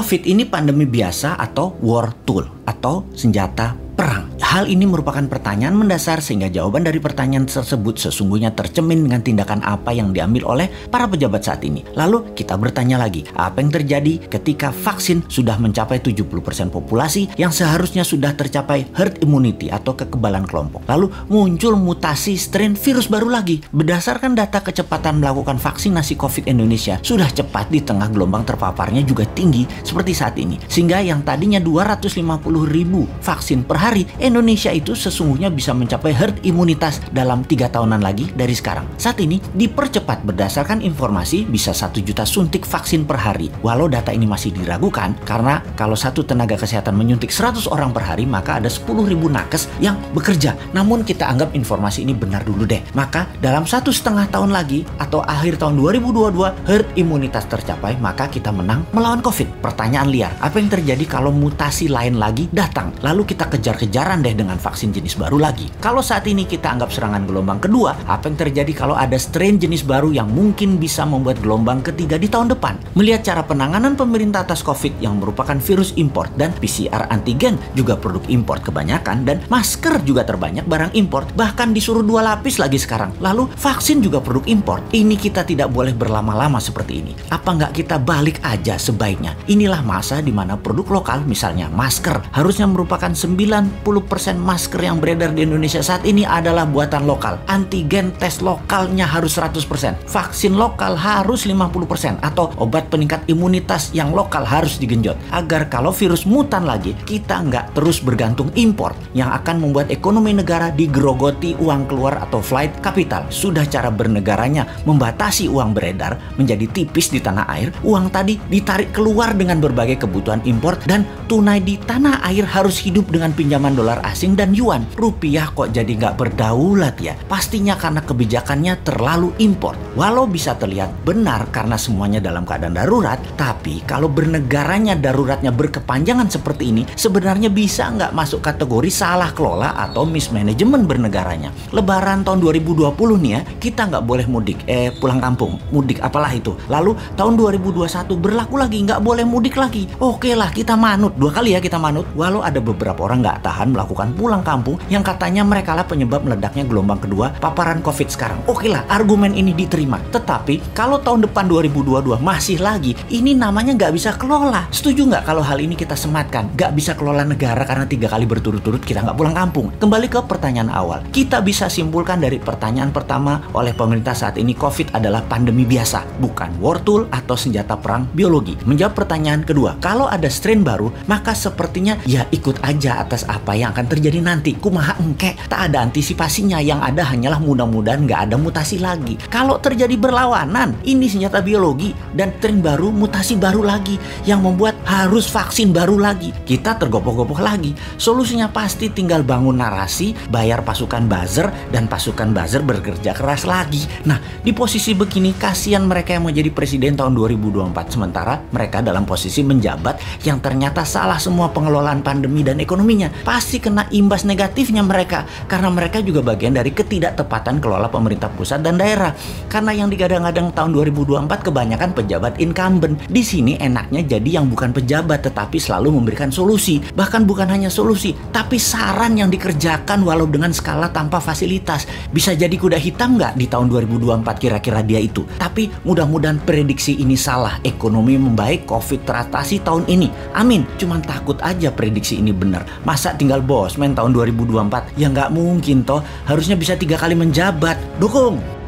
COVID ini pandemi biasa atau war tool atau senjata perang. Hal ini merupakan pertanyaan mendasar sehingga jawaban dari pertanyaan tersebut sesungguhnya tercemin dengan tindakan apa yang diambil oleh para pejabat saat ini. Lalu kita bertanya lagi, apa yang terjadi ketika vaksin sudah mencapai 70% populasi yang seharusnya sudah tercapai herd immunity atau kekebalan kelompok. Lalu muncul mutasi strain virus baru lagi. Berdasarkan data kecepatan melakukan vaksinasi COVID Indonesia sudah cepat di tengah gelombang terpaparnya juga tinggi seperti saat ini. Sehingga yang tadinya 250 ribu vaksin per hari, Indonesia itu sesungguhnya bisa mencapai herd imunitas dalam tiga tahunan lagi dari sekarang. Saat ini dipercepat berdasarkan informasi bisa satu juta suntik vaksin per hari. Walau data ini masih diragukan karena kalau satu tenaga kesehatan menyuntik 100 orang per hari maka ada 10 ribu nakes yang bekerja. Namun kita anggap informasi ini benar dulu deh. Maka dalam satu setengah tahun lagi atau akhir tahun 2022 herd imunitas tercapai maka kita menang melawan COVID. Pertanyaan liar, apa yang terjadi kalau mutasi lain lagi datang? Lalu kita kejar-kejaran deh dengan vaksin jenis baru lagi. Kalau saat ini kita anggap serangan gelombang kedua, apa yang terjadi kalau ada strain jenis baru yang mungkin bisa membuat gelombang ketiga di tahun depan? Melihat cara penanganan pemerintah atas COVID yang merupakan virus import dan PCR antigen juga produk import kebanyakan dan masker juga terbanyak barang import bahkan disuruh dua lapis lagi sekarang. Lalu vaksin juga produk import. Ini kita tidak boleh berlama-lama seperti ini. Apa nggak kita balik aja sebaiknya? Inilah masa di mana produk lokal misalnya masker harusnya merupakan 90% masker yang beredar di Indonesia saat ini adalah buatan lokal. Antigen tes lokalnya harus 100%. Vaksin lokal harus 50% atau obat peningkat imunitas yang lokal harus digenjot. Agar kalau virus mutan lagi, kita nggak terus bergantung impor yang akan membuat ekonomi negara digerogoti uang keluar atau flight capital. Sudah cara bernegaranya membatasi uang beredar menjadi tipis di tanah air, uang tadi ditarik keluar dengan berbagai kebutuhan impor dan tunai di tanah air harus hidup dengan pinjaman dolar asing dan yuan. Rupiah kok jadi nggak berdaulat ya? Pastinya karena kebijakannya terlalu impor. Walau bisa terlihat benar karena semuanya dalam keadaan darurat, tapi kalau bernegaranya daruratnya berkepanjangan seperti ini, sebenarnya bisa nggak masuk kategori salah kelola atau mismanagement bernegaranya. Lebaran tahun 2020 nih ya, kita nggak boleh mudik, eh pulang kampung, mudik apalah itu. Lalu tahun 2021 berlaku lagi, nggak boleh mudik lagi. Oke lah, kita manut. Dua kali ya kita manut. Walau ada beberapa orang nggak tahan melakukan pulang kampung yang katanya mereka lah penyebab meledaknya gelombang kedua paparan COVID sekarang. Oke lah, argumen ini diterima. Tetapi kalau tahun depan 2022 masih lagi, ini namanya nggak bisa kelola. Setuju nggak kalau hal ini kita sematkan? Nggak bisa kelola negara karena tiga kali berturut-turut kita nggak pulang kampung. Kembali ke pertanyaan awal. Kita bisa simpulkan dari pertanyaan pertama oleh pemerintah saat ini COVID adalah pandemi biasa, bukan war tool atau senjata perang biologi. Menjawab pertanyaan kedua, kalau ada strain baru, maka sepertinya ya ikut aja atas apa yang akan terjadi nanti. Kumaha engke, tak ada antisipasinya. Yang ada hanyalah mudah-mudahan nggak ada mutasi lagi. Kalau terjadi berlawanan, ini senjata biologi dan tren baru, mutasi baru lagi yang membuat harus vaksin baru lagi. Kita tergopoh-gopoh lagi. Solusinya pasti tinggal bangun narasi, bayar pasukan buzzer dan pasukan buzzer bekerja keras lagi. Nah, di posisi begini kasihan mereka yang mau jadi presiden tahun 2024 sementara mereka dalam posisi menjabat yang ternyata salah semua pengelolaan pandemi dan ekonominya. Pasti kena imbas negatifnya mereka karena mereka juga bagian dari ketidaktepatan kelola pemerintah pusat dan daerah. Karena yang digadang-gadang tahun 2024 kebanyakan pejabat incumbent. Di sini enaknya jadi yang bukan pejabat tetapi selalu memberikan solusi. Bahkan bukan hanya solusi, tapi saran yang dikerjakan walau dengan skala tanpa fasilitas. Bisa jadi kuda hitam nggak di tahun 2024 kira-kira dia itu. Tapi mudah-mudahan prediksi ini salah. Ekonomi membaik, COVID teratasi tahun ini. Amin. Cuman takut aja prediksi ini benar. Masa tinggal bos main tahun 2024? Ya nggak mungkin toh. Harusnya bisa tiga kali menjabat. Dukung.